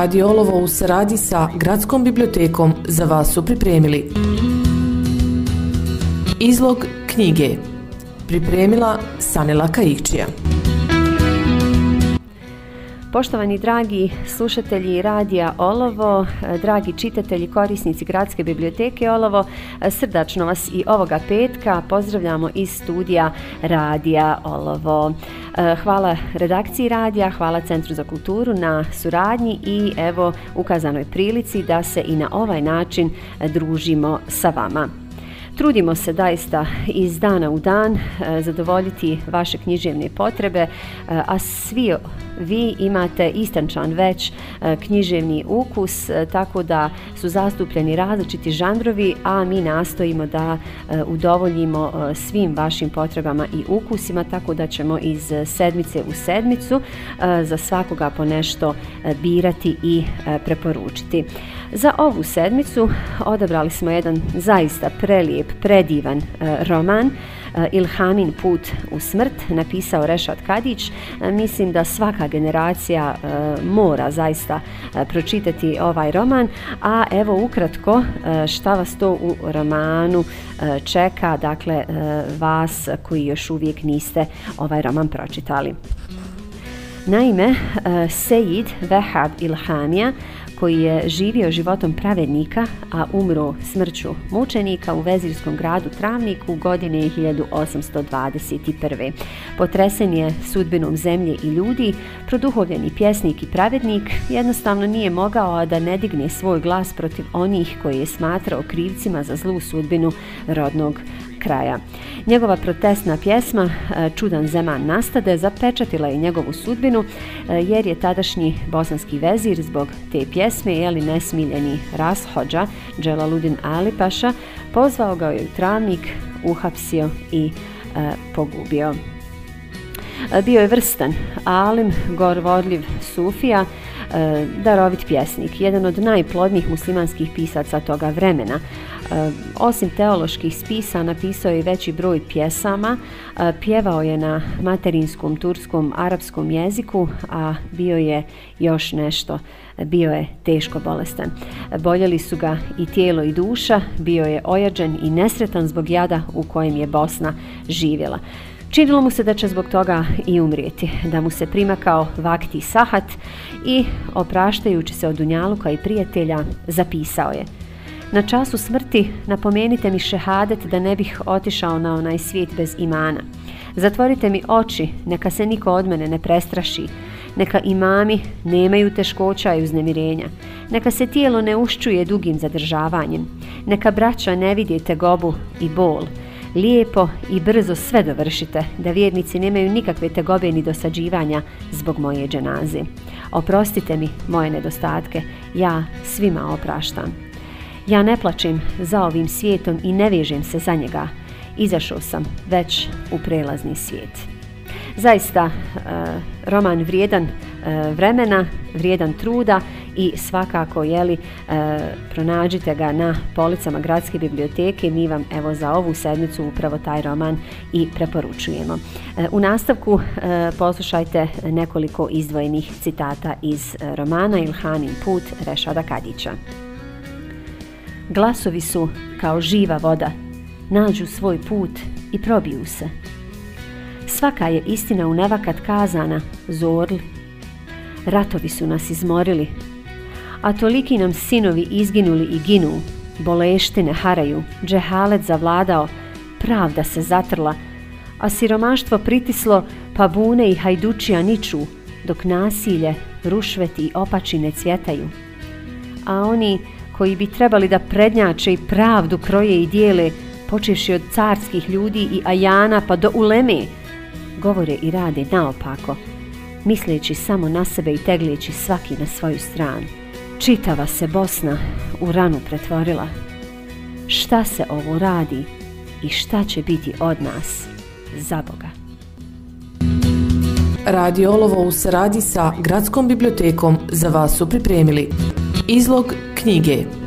Radio u saradnji sa Gradskom bibliotekom za vas su pripremili Izlog knjige Pripremila Sanela Kajičija Poštovani dragi slušatelji Radija Olovo, dragi čitatelji, korisnici Gradske biblioteke Olovo, srdačno vas i ovoga petka pozdravljamo iz studija Radija Olovo. Hvala redakciji Radija, hvala Centru za kulturu na suradnji i evo ukazanoj prilici da se i na ovaj način družimo sa vama. Trudimo se daista iz dana u dan eh, zadovoljiti vaše književne potrebe, eh, a svi vi imate istančan već e, književni ukus, e, tako da su zastupljeni različiti žandrovi, a mi nastojimo da e, udovoljimo svim vašim potrebama i ukusima, tako da ćemo iz sedmice u sedmicu za svakoga po nešto birati i preporučiti. Za ovu sedmicu odabrali smo jedan zaista prelijep, predivan roman Eh, Ilhamin put u smrt napisao Rešat Kadić. Eh, mislim da svaka generacija eh, mora zaista pročitati ovaj roman, a evo ukratko šta vas to u romanu čeka, dakle vas koji još uvijek niste ovaj roman pročitali. Naime, Sejid Vehab Ilhamija koji je živio životom pravednika, a umro smrću mučenika u vezirskom gradu Travniku godine 1821. Potresen je sudbinom zemlje i ljudi, produhovljeni pjesnik i pravednik jednostavno nije mogao da ne digne svoj glas protiv onih koji je smatrao krivcima za zlu sudbinu rodnog kraja. Njegova protestna pjesma e, Čudan zeman nastade zapečatila je njegovu sudbinu e, jer je tadašnji bosanski vezir zbog te pjesme jeli nesmiljeni rashođa Dželaludin Alipaša pozvao ga je u travnik, uhapsio i e, pogubio. E, bio je vrstan alim, gorvodljiv sufija, e, darovit pjesnik, jedan od najplodnijih muslimanskih pisaca toga vremena. E, osim teoloških spisa napisao je veći broj pjesama, pjevao je na materinskom, turskom, arapskom jeziku, a bio je još nešto bio je teško bolestan. Boljeli su ga i tijelo i duša, bio je ojađen i nesretan zbog jada u kojem je Bosna živjela. Činilo mu se da će zbog toga i umrijeti, da mu se primakao vakti sahat i, opraštajući se od Dunjaluka i prijatelja, zapisao je Na času smrti napomenite mi šehadet da ne bih otišao na onaj svijet bez imana. Zatvorite mi oči, neka se niko od mene ne prestraši. Neka imami nemaju teškoća i uznemirenja. Neka se tijelo ne ušćuje dugim zadržavanjem. Neka braća ne vidite gobu i bol lijepo i brzo sve dovršite, da vjernici nemaju nikakve tegobe ni dosađivanja zbog moje dženazi. Oprostite mi moje nedostatke, ja svima opraštam. Ja ne plačim za ovim svijetom i ne vežem se za njega. Izašao sam već u prelazni svijet. Zaista, eh, roman vrijedan eh, vremena, vrijedan truda i svakako jeli e, pronađite ga na policama gradske biblioteke. Mi vam evo za ovu sedmicu upravo taj roman i preporučujemo. E, u nastavku e, poslušajte nekoliko izdvojenih citata iz romana Ilhanin put Rešada Kadića. Glasovi su kao živa voda, nađu svoj put i probiju se. Svaka je istina u nevakat kazana, zorl. Ratovi su nas izmorili, a toliki nam sinovi izginuli i ginu, ne haraju, džehalet zavladao, pravda se zatrla, a siromaštvo pritislo, pa bune i hajdučija niču, dok nasilje, rušveti i opačine cvjetaju. A oni koji bi trebali da prednjače i pravdu kroje i dijele, počeši od carskih ljudi i ajana pa do uleme, govore i rade naopako, misleći samo na sebe i tegleći svaki na svoju stranu. Čitava se Bosna u ranu pretvorila. Šta se ovo radi i šta će biti od nas za Boga? Radio Olovo u suradnji sa Gradskom bibliotekom za vas su pripremili izlog knjige